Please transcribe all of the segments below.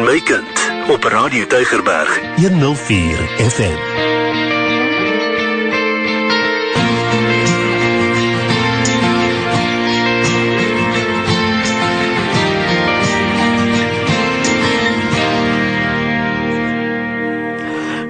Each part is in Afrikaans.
en my kind op Radio Tygerberg 104 FM.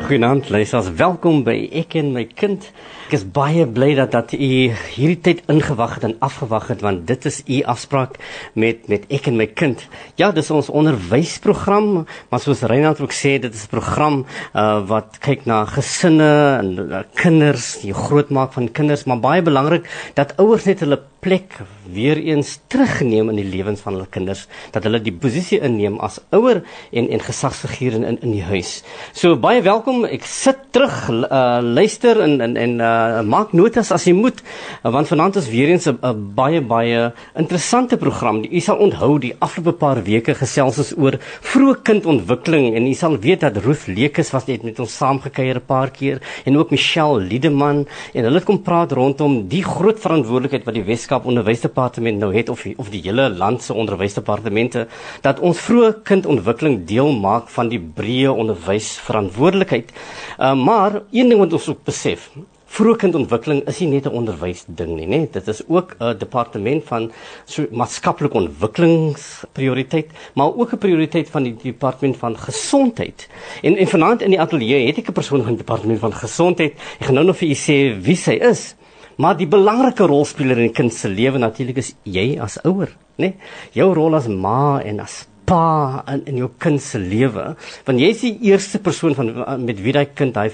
Goeienaand, luisters. Welkom by Ek en my kind. Ek is baie bly dat dat u hierdie tyd ingewag het en afgewag het want dit is u afspraak met met Ek en my kind. Ja, dis ons onderwysprogram, maar soos Reinhard ook sê, dit is 'n program uh, wat kyk na gesinne en uh, kinders, die grootmaak van kinders, maar baie belangrik dat ouers net hulle plek weer eens terugneem in die lewens van hulle kinders dat hulle die posisie inneem as ouer en en gesagsfiguur in in die huis. So baie welkom. Ek sit terug uh, luister en en en uh, maak notas as jy moet uh, want vanaand is weer eens 'n baie baie interessante program. U sal onthou die afgelope paar weke gesels ons oor vroeë kindontwikkeling en u sal weet dat Ruth Lekes was net met ons saamgekuier 'n paar keer en ook Michelle Liedeman en hulle het kom praat rondom die groot verantwoordelikheid wat die Wes Weskaap Onderwysdepartement nou het of of die hele land se onderwysdepartemente dat ons vroeë kindontwikkeling deel maak van die breë onderwysverantwoordelikheid. Uh, maar een ding wat ons ook besef, vroeë kindontwikkeling is nie net 'n onderwysding nie, nê? Dit is ook 'n departement van so maatskaplike ontwikkelingsprioriteit, maar ook 'n prioriteit van die departement van gesondheid. En en vanaand in die ateljee het ek 'n persoon van die departement van gesondheid. Ek gaan nou nog vir u sê wie sy is. Maar die belangrike rolspeler in 'n kind se lewe natuurlik is jy as ouer, né? Nee? Jou rol as ma en as pa in in jou kind se lewe, want jy is die eerste persoon van met wie daai kind hy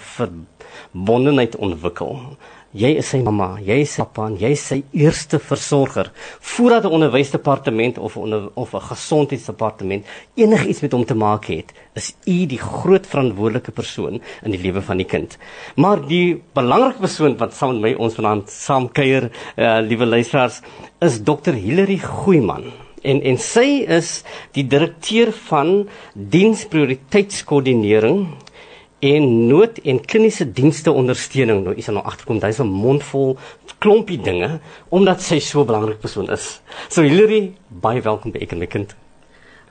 verbondenheid ontwikkel. Jy is sy mamma, jy is sy pappa, jy is sy eerste versorger. Voordat 'n onderwysdepartement of onder, of 'n gesondheidsdepartement enigiets met hom te maak het, is u die groot verantwoordelike persoon in die lewe van die kind. Maar die belangrike persoon wat saam met my ons vanaand saam kuier, uh, liewe luisteraars, is Dr. Hilary Goeiman. En en sy is die direkteur van diensprioriteitskoördinering en nood en kliniese dienste ondersteuning. Nou is hy nou agterkom, hy's 'n mond vol klompie dinge omdat sy so 'n belangrike persoon is. So Hilary, baie welkom by ek en my kind.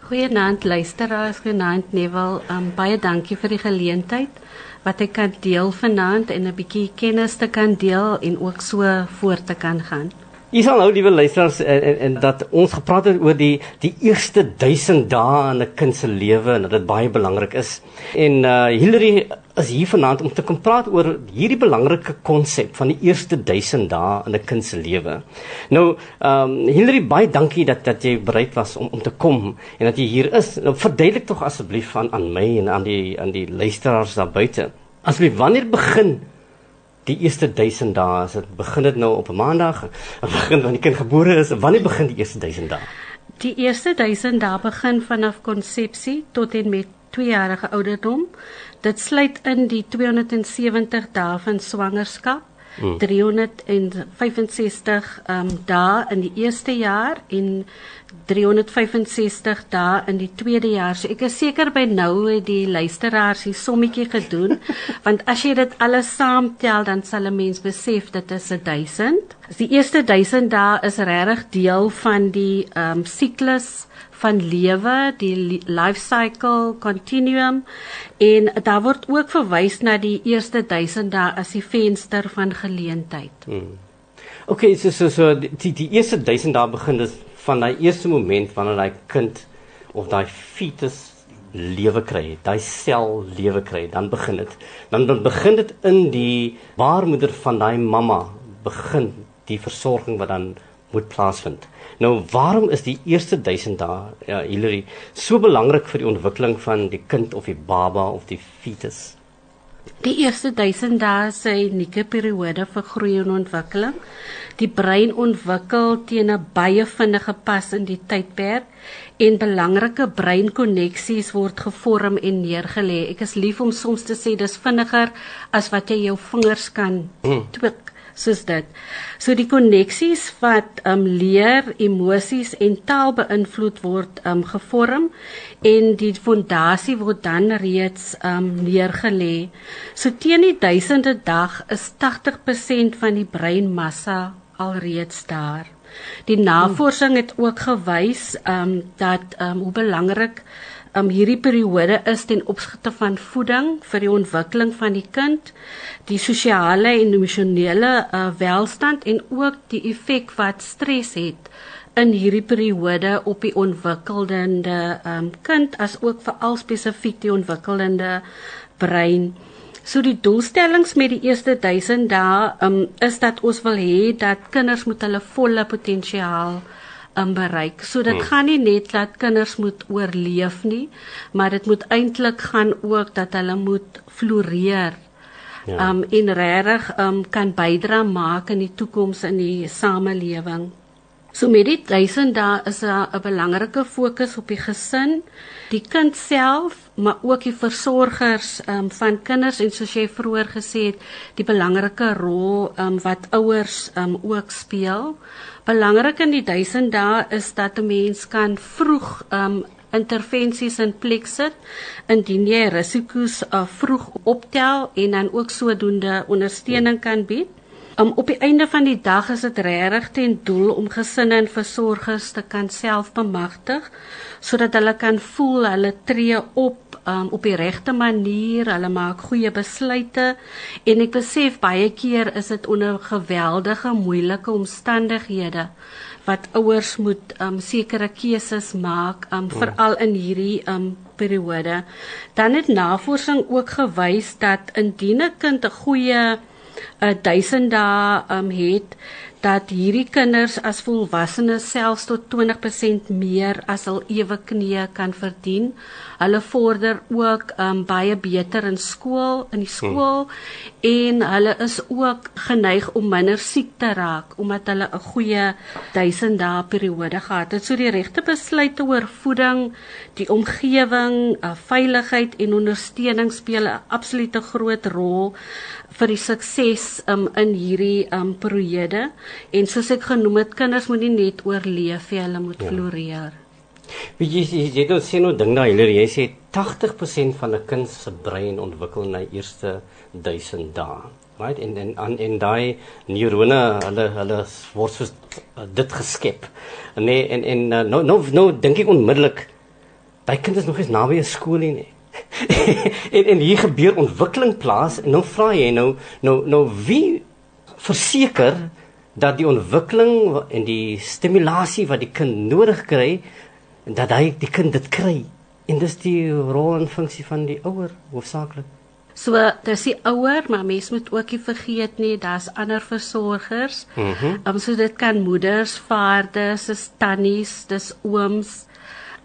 Goeienaand luisteraars, goeienaand Neville. Um, baie dankie vir die geleentheid wat ek kan deel vanaand en 'n bietjie kennis te kan deel en ook so voort te kan gaan. Jy sal nou liewe luisteraars en, en, en dat ons gepraat het oor die die eerste 1000 dae in 'n kind se lewe en dat dit baie belangrik is. En uh Hillary is hier vanaand om te kom praat oor hierdie belangrike konsep van die eerste 1000 dae in 'n kind se lewe. Nou, ehm um, Hillary, baie dankie dat dat jy bereid was om om te kom en dat jy hier is. Nou verduidelik tog asseblief aan aan my en aan die aan die luisteraars daar buite. Asseblief, wanneer begin die eerste 1000 dae as dit begin dit nou op 'n maandag begin wanneer die kind gebore is wanneer begin die eerste 1000 dae die eerste 1000 dae begin vanaf konsepsie tot en met 2 jarige ouderdom dit sluit in die 270 dae van swangerskap hmm. 365 um, dae in die eerste jaar en 365 dae in die tweede jaar. So ek is seker by nou het die luisteraars die sommetjie gedoen want as jy dit alles saamtel dan sal 'n mens besef dit is 'n 1000. Die eerste 1000 dae is regtig deel van die ehm um, siklus van lewe, die life cycle continuum en daar word ook verwys na die eerste 1000 dae as die venster van geleentheid. Hmm. Okay, so so so die die eerste 1000 dae begin dis van daai eerste moment wanneer daai kind of daai fetus lewe kry, daai sel lewe kry, dan begin dit. Dan dan begin dit in die baarmoeder van daai mamma begin die versorging wat dan moet plaasvind. Nou waarom is die eerste 1000 dae ja Hilary so belangrik vir die ontwikkeling van die kind of die baba of die fetus? Die eerste 1000 dae is 'n unieke periode vir groei en ontwikkeling. Die brein ontwikkel teen 'n baie vinnige pas in die tydperk en belangrike breinkoneksies word gevorm en neergelê. Ek is lief om soms te sê dis vinniger as wat jy jou vingers kan hmm. twik soos dit. So die koneksies wat um leer, emosies en taal beïnvloed word um gevorm en die fondasie word dan reeds um neergelê. So teen die duisende dag is 80% van die breinmassa alreeds daar. Die navorsing het ook gewys um dat um hoe belangrik um, hierdie periode is ten opsigte van voeding vir die ontwikkeling van die kind, die sosiale en emosionele uh, welstand en ook die effek wat stres het in hierdie periode op die ontwikkelende um, kind as ook veral spesifiek die ontwikkelende brein. So die doelstellings met die eerste 1000 dae um, is dat ons wil hê dat kinders moet hulle volle potensiaal um, bereik. So dit hmm. gaan nie net dat kinders moet oorleef nie, maar dit moet eintlik gaan ook dat hulle moet floreer. Ja. Um en regtig um kan bydra maak in die toekoms in die samelewing. So met dit duisend daar is 'n belangrike fokus op die gesin, die kind self, maar ook die versorgers um, van kinders en soos jy vroeër gesê het, die belangrike rol um, wat ouers um, ook speel. Belangrik in die duisend dae is dat 'n mens kan vroeg um, intervensies in plek sit indien jy risiko's uh, vroeg optel en dan ook sodoende ondersteuning kan bied. Um, op die einde van die dag is dit regtig ten doel om gesinne en versorgers te kan self bemagtig sodat hulle kan voel hulle tree op um, op die regte manier, hulle maak goeie besluite. En ek besef baie keer is dit onder geweldige moeilike omstandighede wat ouers moet um, sekere keuses maak um, veral in hierdie um, periode. Dan het navorsing ook gewys dat indien 'n kind 'n goeie 'n 1000 dae um, het dat hierdie kinders as volwassenes selfs tot 20% meer as hul ewe knie kan verdien. Hulle vorder ook um, baie beter in skool, in die skool hmm. en hulle is ook geneig om minder siek te raak omdat hulle 'n goeie 1000 dae periode gehad het. So die regte besluite oor voeding, die omgewing, uh, veiligheid en ondersteuning speel 'n absolute groot rol vir die sukses um, in hierdie um, periode en soos ek genoem het kinders moet nie net oorleef nie hulle moet ja. floreer. Wie jy jy jy het sien nou ding daai hulle jy sê 80% van 'n kind se brein ontwikkel in die eerste 1000 dae. Right en en en, en daai neurone hulle hulle word so uh, dit geskep. Nee en en uh, nou nou nou dink ek onmiddellik daai kind is nog eens naby 'n skool nie. en en hier gebeur ontwikkeling plaas en nou vra jy nou nou nou wie verseker dat die ontwikkeling en die stimulasie wat die kind nodig kry dat hy die kind dit kry en dis die rol en funksie van die ouer hoofsaaklik So dis die ouer, maar mens moet ook nie vergeet nie, daar's ander versorgers. Mhm. Mm um, so dit kan moeders, vaders, tannies, dis ooms,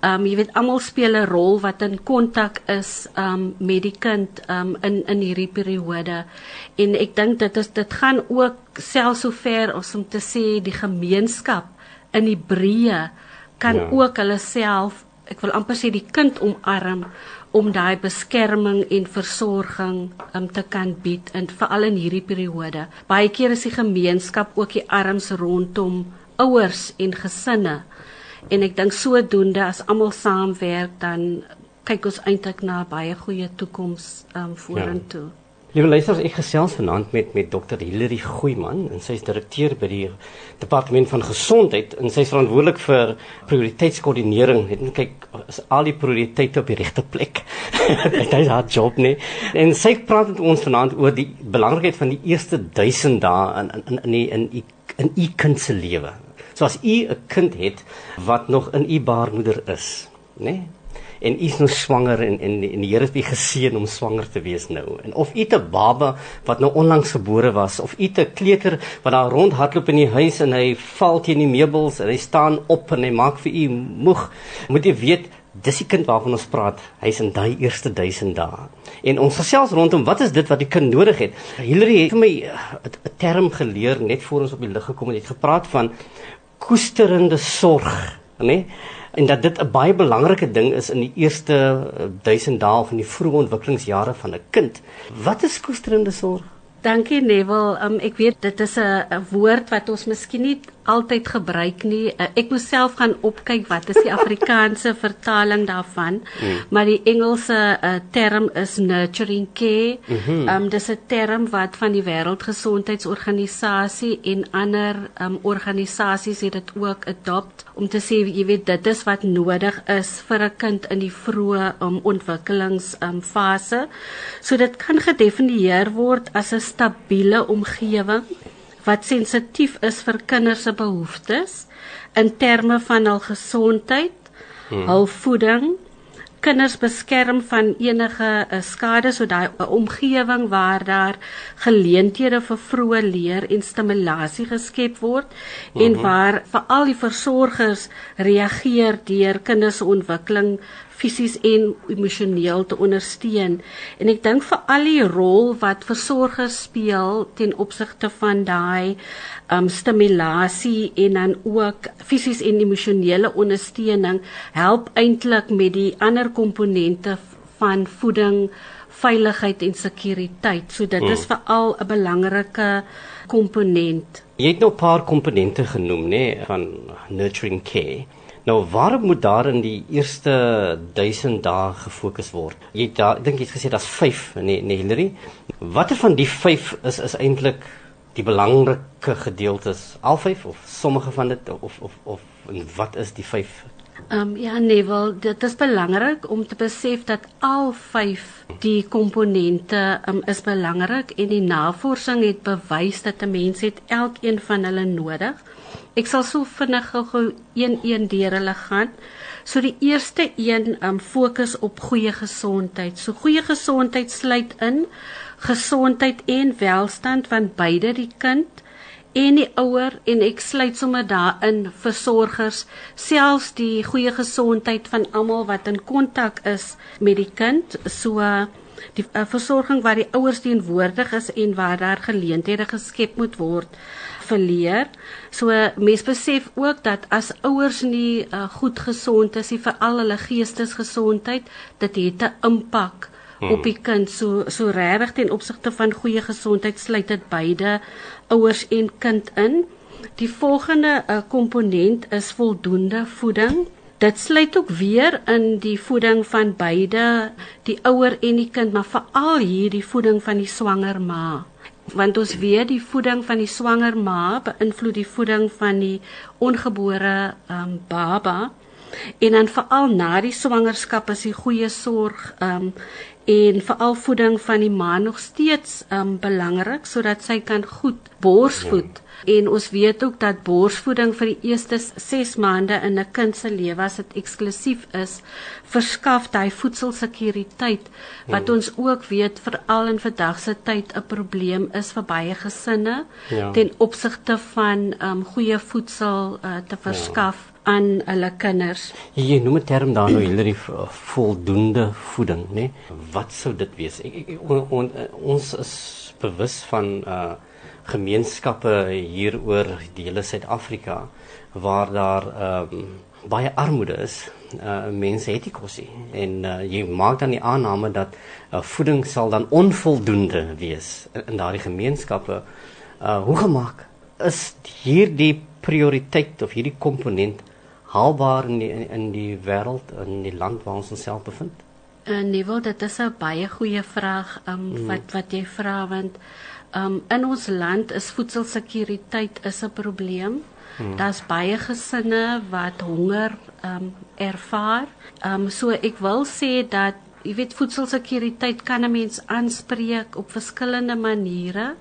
Ehm um, jy weet almal speel 'n rol wat in kontak is um met die kind um in in hierdie periode. En ek dink dit is dit gaan ook selfs so ver as om te sê die gemeenskap in Hebreë kan ja. ook hulle self, ek wil amper sê die kind omarm om daai beskerming en versorging um te kan bied in veral in hierdie periode. Baie keer is die gemeenskap ook die arms rondom ouers en gesinne en ek dink sodoende as almal saamwerk dan kyk ons eintlik na baie goeie toekoms um, vorentoe. Ja. Liewe luisters, ek gesels vanaand met met Dr. Hilary Goeiman en sy is direkteur by die Departement van Gesondheid en sy is verantwoordelik vir prioriteitskoördinering. Net kyk is al die prioriteite op die regte plek. Dit is haar job nie. En sy praat met ons vanaand oor die belangrikheid van die eerste 1000 dae in in in in in in u kind se lewe. So as u 'n kind het wat nog in u baarmoeder is, nê? Nee? En u is nou swanger en en, en die Here het u geseën om swanger te wees nou. En of u 'n baba wat nou onlangs gebore was of u 'n kleuter wat daar rondhardloop in die huis en hy val teen die meubels en hy staan op en hy maak vir u moeg, moet jy weet dis die kind waarvan ons praat. Hy's in daai eerste 1000 dae. En ons gesels rondom wat is dit wat die kind nodig het. Hilary het vir my 'n term geleer net voor ons op die lig gekom het. Hy het gepraat van koesterende sorg, nê? En dat dit 'n baie belangrike ding is in die eerste 1000 eh, dae van die vroeë ontwikkelingsjare van 'n kind. Wat is koesterende sorg? Dankie Neville. Um, ek weet dit is 'n woord wat ons miskien nie altyd gebruik nie. Uh, ek moet self gaan opkyk wat is die Afrikaanse vertaling daarvan. Mm. Maar die Engelse uh, term is nurturing care. Ehm mm um, dis 'n term wat van die Wêreldgesondheidsorganisasie en ander um, organisasies het dit ook adopt om te sê jy weet dit is wat nodig is vir 'n kind in die vroeë um, ontwikkelingsfase. Um, so dit kan gedefinieer word as 'n stabiele omgewing wat sensitief is vir kinders se behoeftes in terme van hul gesondheid, hmm. hul voeding, kinders beskerm van enige uh, skade so daai uh, omgewing waar daar geleenthede vir vroeë leer en stimulasie geskep word mm -hmm. en waar veral die versorgers reageer deur kinders se ontwikkeling fisies en emosioneel te ondersteun. En ek dink vir al die rol wat versorgers speel ten opsigte van daai um stimulasie en dan ook fisies en emosionele ondersteuning help eintlik met die ander komponente van voeding, veiligheid en sekuriteit. So dit is hmm. veral 'n belangrike komponent. Jy het nou 'n paar komponente genoem, nê, nee, van nurturing care. Nou waarom moet daar in die eerste 1000 dae gefokus word? Jy daar dink jy het gesê daar's 5 nee nee Hillary. Watter van die 5 is is eintlik die belangrike gedeeltes? Al 5 of sommige van dit of of of wat is die 5? Ehm um, ja nee wel dit is belangrik om te besef dat al 5 die komponente um, is belangrik en die navorsing het bewys dat 'n mens het elkeen van hulle nodig. Ek sal so vinnig gou een een deur hulle gaan. So die eerste een um fokus op goeie gesondheid. So goeie gesondheid sluit in gesondheid en welstand van beide die kind en die ouer en ek sluit sommer daarin versorgers selfs die goeie gesondheid van almal wat in kontak is met die kind so die uh, versorging waar die ouers teenwoordig is en waar daar geleenthede geskep moet word verleer. So mense besef ook dat as ouers nie uh, goed gesond is nie vir al hulle geestesgesondheid, dit het 'n impak hmm. op die kind. So so regtig ten opsigte van goeie gesondheid sluit dit beide ouers en kind in. Die volgende uh, komponent is voldoende voeding. Dit sluit ook weer in die voeding van beide die ouer en die kind, maar veral hier die voeding van die swanger ma. Want ons weet die voeding van die swanger ma beïnvloed die voeding van die ongebore um, baba en dan veral na die swangerskap is die goeie sorg um, en veral voeding van die ma nog steeds um, belangrik sodat sy kan goed borsvoed en ons weet ook dat borsvoeding vir die eerste 6 maande in 'n kind se lewe as dit eksklusief is, verskaf hy voedselsekuriteit wat hmm. ons ook weet veral in vandag se tyd 'n probleem is vir baie gesinne ja. ten opsigte van um, goeie voedsel uh, te verskaf. Ja aan hulle kinders. Jy noem 'n term daar nou hierdie voldoende voeding, né? Wat sou dit wees? Ek, ek, on, on, ons is bewus van uh gemeenskappe hier oor die hele Suid-Afrika waar daar ehm um, baie armoede is. Uh mense het nie kos nie en uh, jy maak dan die aanname dat uh, voeding sal dan onvoldoende wees in, in daardie gemeenskappe. Uh hoe gemaak is hierdie prioriteit of hierdie komponent haalbaar in die, in, in die wêreld in die land waar ons onsself bevind? Uh, nee, wel dit is 'n baie goeie vraag um, mm. wat wat jy vra want um, in ons land is voedselsekuriteit is 'n probleem. Hmm. Daar's baie gesinne wat honger um, ervaar. Um, so ek wil sê dat jy weet voedselsekuriteit kan 'n mens aanspreek op verskillende maniere.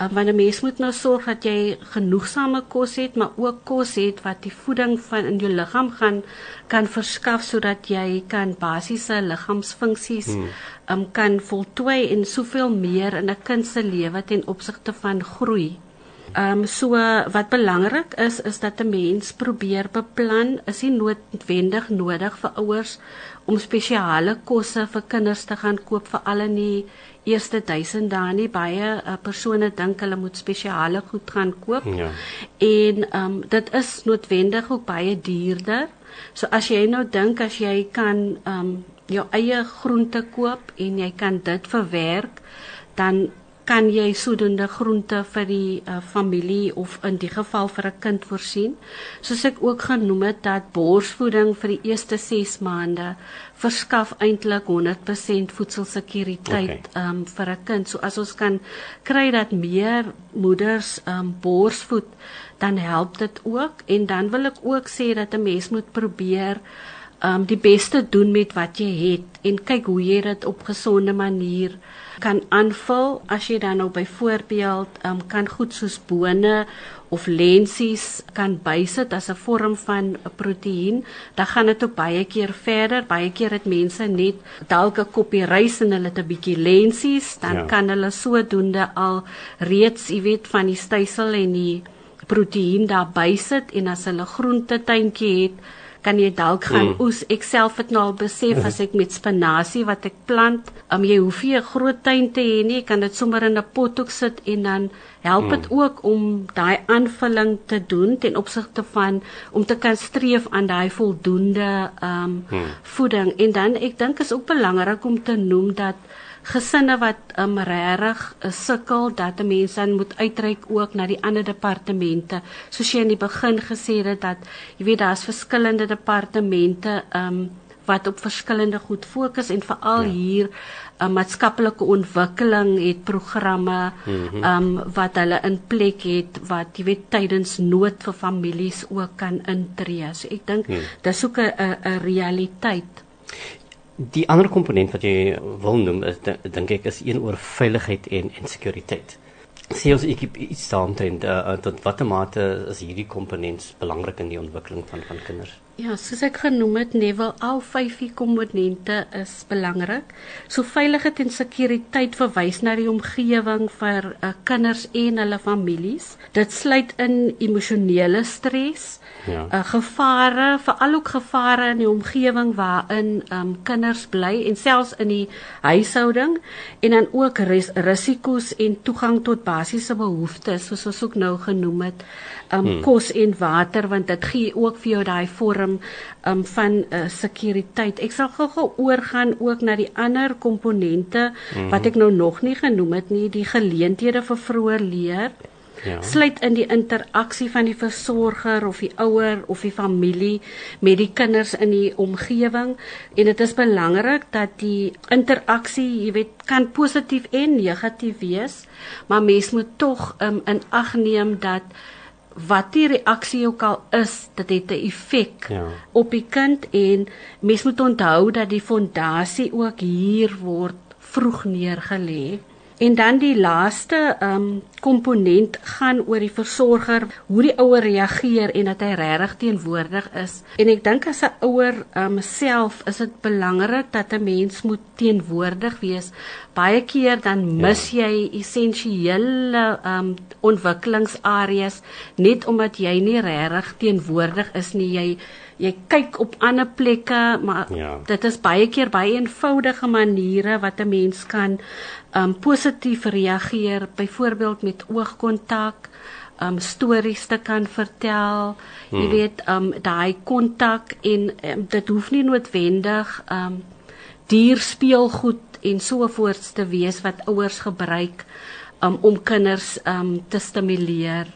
Um, want 'n mens moet nou sorg dat jy genoegsame kos het, maar ook kos het wat die voeding van in jou liggaam gaan kan verskaf sodat jy kan basiese liggaamsfunksies hmm. um, kan voltooi en soveel meer in 'n kind se lewe ten opsigte van groei. Ehm um, so wat belangrik is is dat 'n mens probeer beplan, is nie noodwendig nodig vir ouers om spesiale kosse vir kinders te gaan koop vir al in die eerste 1000 dae nie baie uh, persone dink hulle moet spesiale goed gaan koop. Ja. En ehm um, dit is noodwendig ook baie duurder. So as jy nou dink as jy kan ehm um, jou eie groente koop en jy kan dit verwerk, dan kan jy sodoende groente vir die uh, familie of in die geval vir 'n kind voorsien. Soos ek ook genoem het dat borsvoeding vir die eerste 6 maande verskaf eintlik 100% voedselsekuriteit okay. um vir 'n kind. So as ons kan kry dat meer moeders um borsvoed, dan help dit ook en dan wil ek ook sê dat 'n mens moet probeer um die beste doen met wat jy het en kyk hoe jy dit op gesonde manier kan aanvul as jy dan nou byvoorbeeld um, kan goed soos bone of lensies kan bysit as 'n vorm van 'n proteïen, dan gaan dit ook baie keer verder. Baie keer het mense net dalk 'n koppie rys en hulle het 'n bietjie lensies, dan ja. kan hulle sodoende al reeds, jy weet, van die stysel en die proteïen daar bysit en as hulle groente tuintjie het, kan jy dalk gaan mm. oes. Ek self het nou al besef as ek met spinasie wat ek plant, um, jy hoef nie 'n groot tuin te hê nie, jy kan dit sommer in 'n pot ook sit en dan help dit mm. ook om daai aanvulling te doen ten opsigte van om te kan streef aan daai voldoende ehm um, mm. voeding en dan ek dink is ook belangrik om te noem dat gesinne wat um, regtig uh, sukkel dat 'n mens dan moet uitreik ook na die ander departemente. Soos jy in die begin gesê het dat jy weet daar's verskillende departemente um wat op verskillende goed fokus en veral ja. hier uh, maatskaplike ontwikkeling het programme mm -hmm. um wat hulle in plek het wat jy weet tydens nood vir families ook kan intree. So ek dink mm. dis ook 'n 'n realiteit. Die ander komponent wat jy wil noem is dink ek is een oor veiligheid en en sekuriteit. Sê ons ek iets daaromtrent uh, tot watter mate is hierdie komponent belangrik in die ontwikkeling van van kinders? Ja, soos ek genoem het, Neville, al vyf komponente is belangrik. So veiligheid en sekuriteit verwys na die omgewing vir uh, kinders en hulle families. Dit sluit in emosionele stres, ja. uh, gevare, veral ook gevare in die omgewing waarin um, kinders bly en selfs in die huishouding en dan ook ris risiko's en toegang tot basiese behoeftes soos ons ook nou genoem het um, hmm. kos en water want dit gee ook vir jou daai vorm um, van uh, sekuriteit. Ek sal gou-gou oorgaan ook na die ander komponente hmm. wat ek nou nog nie genoem het nie, die geleenthede vir vroeë leer. Ja. sluit in die interaksie van die versorger of die ouer of die familie met die kinders in die omgewing en dit is belangrik dat die interaksie, jy weet, kan positief en negatief wees, maar mens moet tog um, in ag neem dat wat die reaksie ook al is, dit het 'n effek ja. op die kind en mens moet onthou dat die fondasie ook hier word vroeg neergelê. En dan die laaste um, komponent gaan oor die versorger, hoe die ouer reageer en dat hy regtig teenwoordig is. En ek dink as 'n ouer um, self is dit belangrik dat 'n mens moet teenwoordig wees. Baie keer dan mis ja. jy essensiële um, ontwikkelingsareas net omdat jy nie regtig teenwoordig is nie. Jy jy kyk op ander plekke, maar ja. dit is baie keer baie eenvoudige maniere wat 'n mens kan um positief reageer, byvoorbeeld met oogkontak, um stories te kan vertel. Hmm. Jy weet, um daai kontak en um, dit hoef nie noodwendig um dierspeelgoed en sovoorts te wees wat ouers gebruik um om kinders um te stimuleer.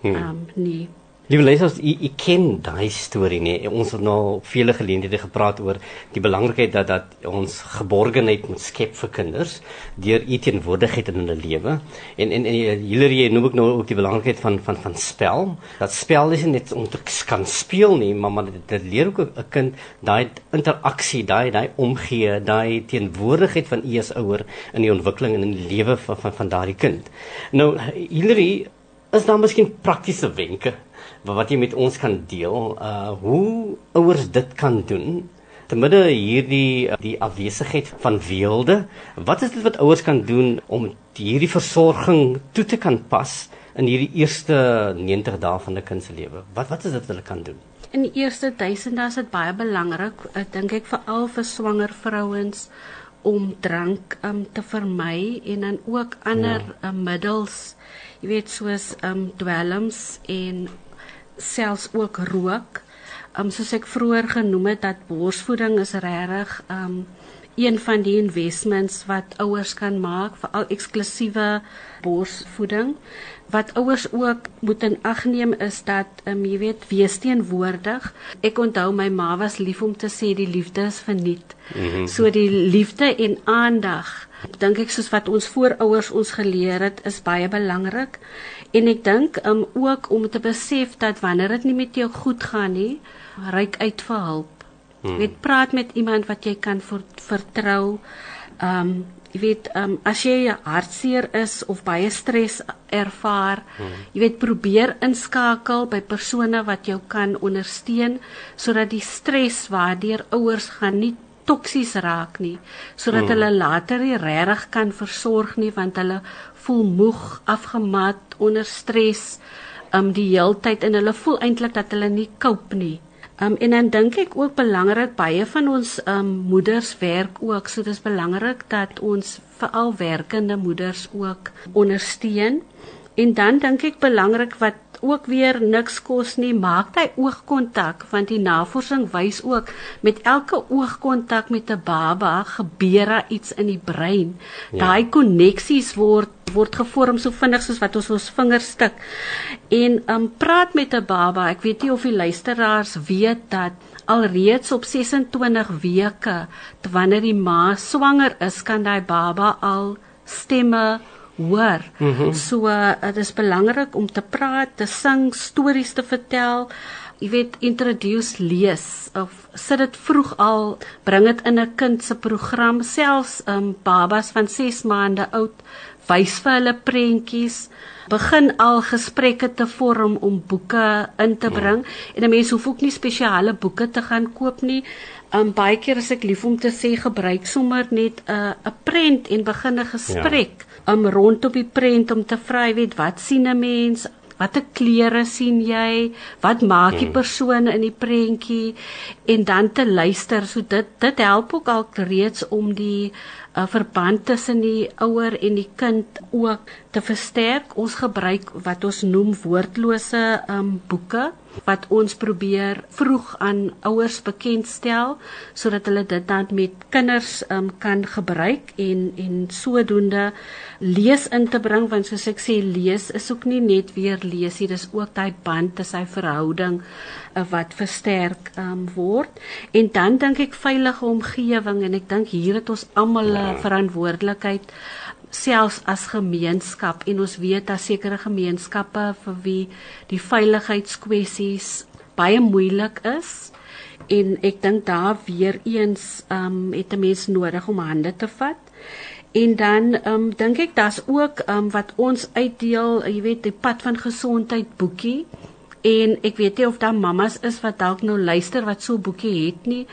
Hmm. Um nie. Liewe lesers, u, u ken daai storie nie. Ons het nou vele geleenthede gepraat oor die belangrikheid dat dat ons geborgenheid moet skep vir kinders deur u teenwoordigheid in hulle lewe. En en en Hilary noem ook nou ook die belangrikheid van van van spel. Dat spel is net om te kan speel nie, maar maar dit, dit leer ook 'n kind daai interaksie, daai daai omgee, daai teenwoordigheid van u as ouer in die ontwikkeling en in die lewe van van, van daardie kind. Nou Hilary, is daar miskien praktiese wenke wat jy met ons kan deel uh hoe ouers dit kan doen te midde hierdie uh, die afwesigheid van weelde wat is dit wat ouers kan doen om hierdie versorging toe te kan pas in hierdie eerste 90 dae van 'n kind se lewe wat wat is dit wat hulle kan doen in die eerste 1000 dae is dit baie belangrik ek dink ek veral vir swanger vrouens om drank um, te vermy en dan ook ander ja. um, middels jy weet soos um, dwelms en selfs ook rook. Um soos ek vroeër genoem het dat borsvoeding is regtig um een van die investments wat ouers kan maak vir al eksklusiewe borsvoeding wat ouers ook moet in ag neem is dat um, jy weet wees teenwoordig ek onthou my ma was lief om te sê die liefde is verniet mm -hmm. so die liefde en aandag dink ek soos wat ons voorouers ons geleer het is baie belangrik en ek dink um, ook om te besef dat wanneer dit nie met jou goed gaan nie ryk uit vir hulp Hmm. Weet praat met iemand wat jy kan vertrou. Um, jy weet um, as jy hartseer is of baie stres ervaar, hmm. jy weet probeer inskakel by persone wat jou kan ondersteun sodat die stres waardeur ouers gaan nie toksies raak nie sodat hmm. hulle later nie regtig kan versorg nie want hulle voel moeg, afgemat, onder stres um die heeltyd en hulle voel eintlik dat hulle nie cope nie. Um en dan dink ek ook belangrik baie van ons um moeders werk ook so dis belangrik dat ons veral werkende moeders ook ondersteun. En dan dink ek belangrik wat ook weer niks kos nie, maak hy oogkontak want die navorsing wys ook met elke oogkontak met 'n baba gebeur daar iets in die brein. Ja. Daai koneksies word word gevorm so vinnig soos wat ons ons vingers stik. En um praat met 'n baba. Ek weet nie of die luisteraars weet dat alreeds op 26 weke wanneer die ma swanger is, kan daai baba al stemme hoor. Mm -hmm. So dit uh, is belangrik om te praat, te sing, stories te vertel. Jy weet, introduce lees of sit dit vroeg al, bring dit in 'n kind se program, selfs um babas van 6 maande oud, wys vir hulle prentjies begin al gesprekke te vorm om boeke in te bring ja. en 'n mens hoef ook nie spesiale boeke te gaan koop nie. Um baie keer as ek lief om te sê gebruik sommer net 'n uh, 'n prent en begin 'n gesprek. Ja um rondom die prent om te vra weet wat sien 'n mens watter kleure sien jy wat maak die hmm. persoon in die prentjie en dan te luister so dit dit help ook al reeds om die uh, verband tussen die ouer en die kind ook te versterk. Ons gebruik wat ons noem woordlose um boeke wat ons probeer vroeg aan ouers bekendstel sodat hulle dit dan met kinders um, kan gebruik en en sodoende lees in te bring want soos ek sê lees is ook nie net weer lees nie dis ook daai band tussen sy verhouding uh, wat versterk um, word en dan dink ek veilige omgewing en ek dink hier het ons almal 'n ja. verantwoordelikheid selfs as gemeenskap en ons weet dat sekere gemeenskappe vir wie die veiligheidskwessies baie moeilik is en ek dink daar weer eens um het 'n mens nodig om hande te vat. En dan um dink ek daar's ook um wat ons uitdeel jy weet die pad van gesondheid boekie en ek weet nie of daar mammas is wat dalk nou luister wat so 'n boekie het nie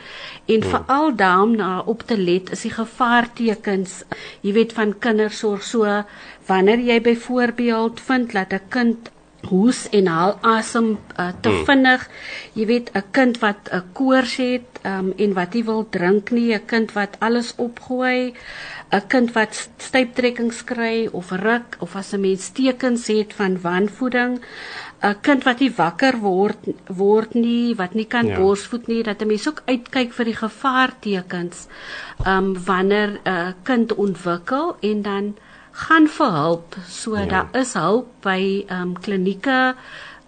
en hmm. veral daarom na op te let is die gevaartekens jy weet van kindersorg so wanneer jy byvoorbeeld vind dat 'n kind hoes en haal asem uh, te hmm. vinnig jy weet 'n kind wat 'n koors het um, en wat nie wil drink nie 'n kind wat alles opgooi 'n kind wat styptrekkings kry of ruk of as 'n mens tekens het van wanvoeding 'n kind wat nie wakker word word nie, wat nie kan ja. borsvoed nie, dat 'n mens ook uitkyk vir die gevaartekens. Um wanneer 'n uh, kind ontwikkel en dan gaan vir hulp. So ja. daar is hulp by um klinieke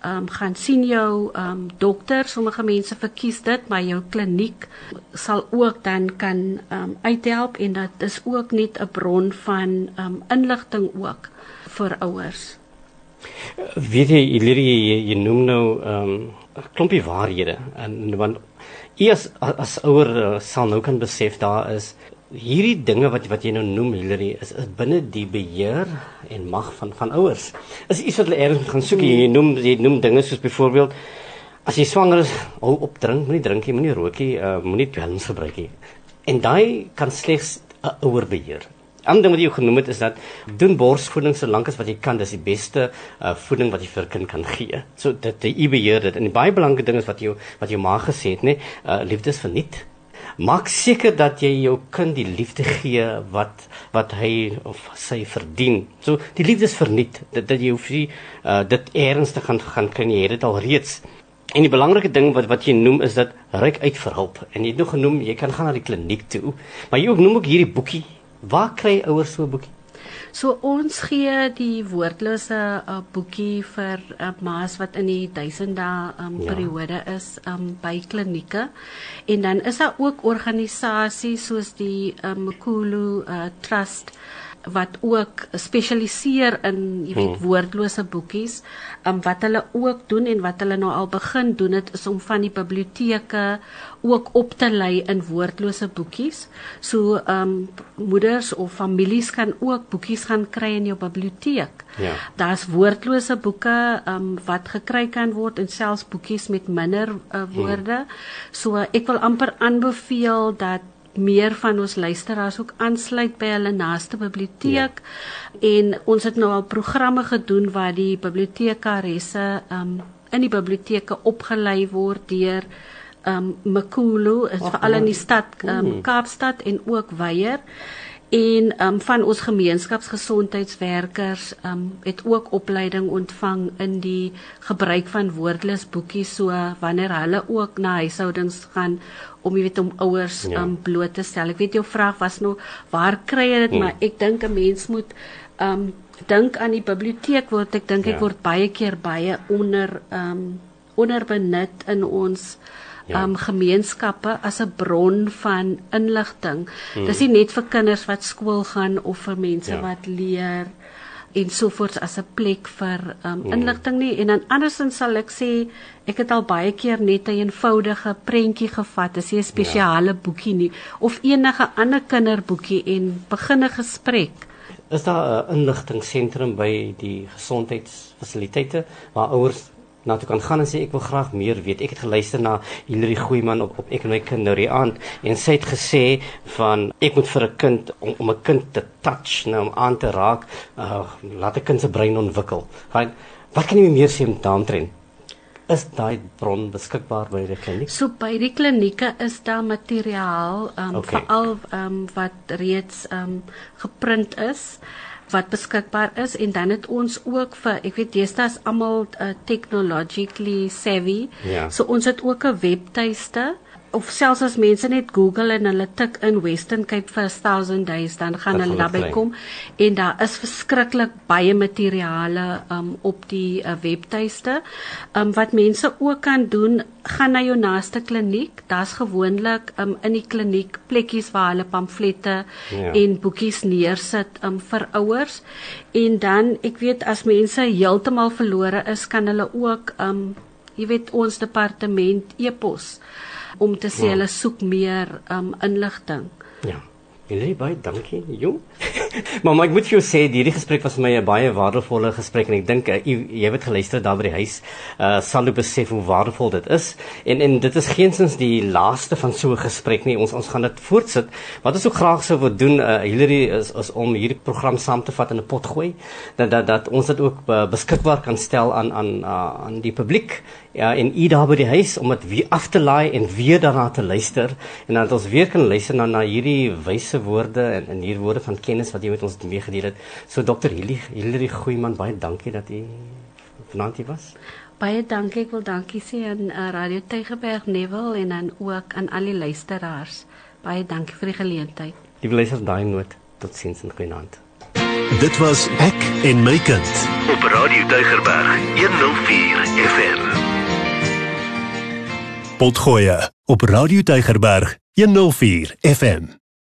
um gaan sien jou um dokter, sommige mense verkies dit, maar jou kliniek sal ook dan kan um uithelp en dit is ook net 'n bron van um inligting ook vir ouers. Weet jy Iliri jy, jy noem nou ehm um, 'n klompie waarhede en want eers as, as ouer uh, sal nou kan besef daar is hierdie dinge wat wat jy nou noem Iliri is, is binne die beheer en mag van van ouers. Is iets wat hulle ergens gaan soek. Jy noem jy noem dinge soos byvoorbeeld as jy swanger is, hou op drink, moenie drink nie, moenie rook nie, uh, moenie dwelms gebruik nie. En daai kan slegs 'n ouer beheer ander ding wat jy genoem het is dat doen borsvoeding so lank as wat jy kan, dis die beste uh, voeding wat jy vir kind kan gee. So dit jy beheer dit. En die baie belangrike ding is wat jy wat jou ma gesê het, nê, uh, liefde is verniet. Maak seker dat jy jou kind die liefde gee wat wat hy of sy verdien. So die liefde is verniet. Dat, dat jy hoef nie uh, dit ernstig gaan gaan kan jy het dit al reeds En die belangrike ding wat wat jy noem is dat ryk uit vir hulp. En jy het nog genoem jy kan gaan na die kliniek toe. Maar jy ook noem ook hierdie boekie. Waar kry ouers so 'n boekie? So ons gee die woordlose uh, boekie vir uh, ma's wat in die 1000 dae um, ja. periode is um, by klinieke en dan is daar ook organisasies soos die um, Mkulu uh, Trust wat ook spesialiseer in jy weet hmm. woordlose boekies. Um wat hulle ook doen en wat hulle nou al begin doen het is om van die biblioteke ook op te lei in woordlose boekies. So um moeders of families kan ook boekies gaan kry in jou biblioteek. Ja. Daar's woordlose boeke um wat gekry kan word en selfs boekies met minder uh, woorde. Hmm. So ek wil amper aanbeveel dat meer van ons luisteraars ook aansluit by hulle naaste biblioteek. Ja. en ons het nou al programme gedoen waar die bibliotekaresse um in die biblioteke opgelei word deur um Makulu veral in die stad um Kaapstad en ook Weier en um van ons gemeenskapsgesondheidswerkers um het ook opleiding ontvang in die gebruik van woordless boekies so wanneer hulle ook na huishoudings gaan om jy weet om ouers ja. um bloot te stel. Ek weet jou vraag was nou waar kry jy dit hmm. maar ek dink 'n mens moet um dink aan die biblioteek word ek dink ja. ek word baie keer baie onder um onderbenut in ons ja. um gemeenskappe as 'n bron van inligting. Hmm. Dis nie net vir kinders wat skool gaan of vir mense ja. wat leer en sovoorts as 'n plek vir um inligting nie en dan andersins sal ek sê ek het al baie keer net 'n eenvoudige prentjie gevat, dis 'n spesiale ja. boekie nie of enige ander kinderboekie en begin 'n gesprek. Is daar 'n inligtingseentrum by die gesondheidsfasiliteite waar ouers na toe kan gaan en sê ek wil graag meer weet. Ek het geluister na Hilary Goeiman op op ek en my kind nou die aand en sy het gesê van ek moet vir 'n kind om om 'n kind te touch, nou om aan te raak, uh, laat 'n kind se brein ontwikkel. Gaan wat kan jy meer sê om daaroor? Is daai bron beskikbaar by die kliniek? So by die klinieke is daar materiaal um, okay. veral um, wat reeds um, geprint is wat beskikbaar is en dan het ons ook vir ek weet deesdae is almal uh, technologically savvy. Ja. So ons het ook 'n webtuiste of selfs as mense net Google en hulle tik in Western Cape for 1000 days dan gaan hulle daarby kom. En daar is verskriklik baie materiale um, op die uh, webtuiste. Um, wat mense ook kan doen gaan na jou naaste kliniek. Daar's gewoonlik um, in die kliniek plekkies waar hulle pamflette ja. en boekies neersit um, vir ouers. En dan ek weet as mense heeltemal verlore is kan hulle ook um, jy weet ons departement e-pos om te sê ja. hulle soek meer um inligting. Ja. Julle baie dankie, jong. maar maar ek moet vir jou sê hierdie gesprek was vir my 'n baie waardevolle gesprek en ek dink uh, jy het geluister daar by die huis, uh sal jy besef hoe waardevol dit is. En en dit is geensins die laaste van so 'n gesprek nie. Ons ons gaan dit voortsit. Wat ons ook graag sou wil doen, uh Hillary is is om hierdie program saam te vat in 'n pot gooi dat dat dat ons dit ook uh, beskikbaar kan stel aan aan uh, aan die publiek ja en u daar by die huis om dit weer af te laai en weer daarna te luister en dan dat ons weer kan luister na na hierdie wyse woorde en en hier woorde van kennis wat jy met ons meegedeel het. So dokter Hillie Hillie Goeiman baie dankie dat u vanaand hier was. Baie dankie ek wil dankie sê aan uh, Radio Tygerberg Neville en dan ook aan al die luisteraars. Baie dankie vir die geleentheid. Die luister daai noot tot sins en goeienaand. Dit was ek en my kind op Radio Tygerberg 104 FM. Potgoeie op Radio Tygerberg 104 FM.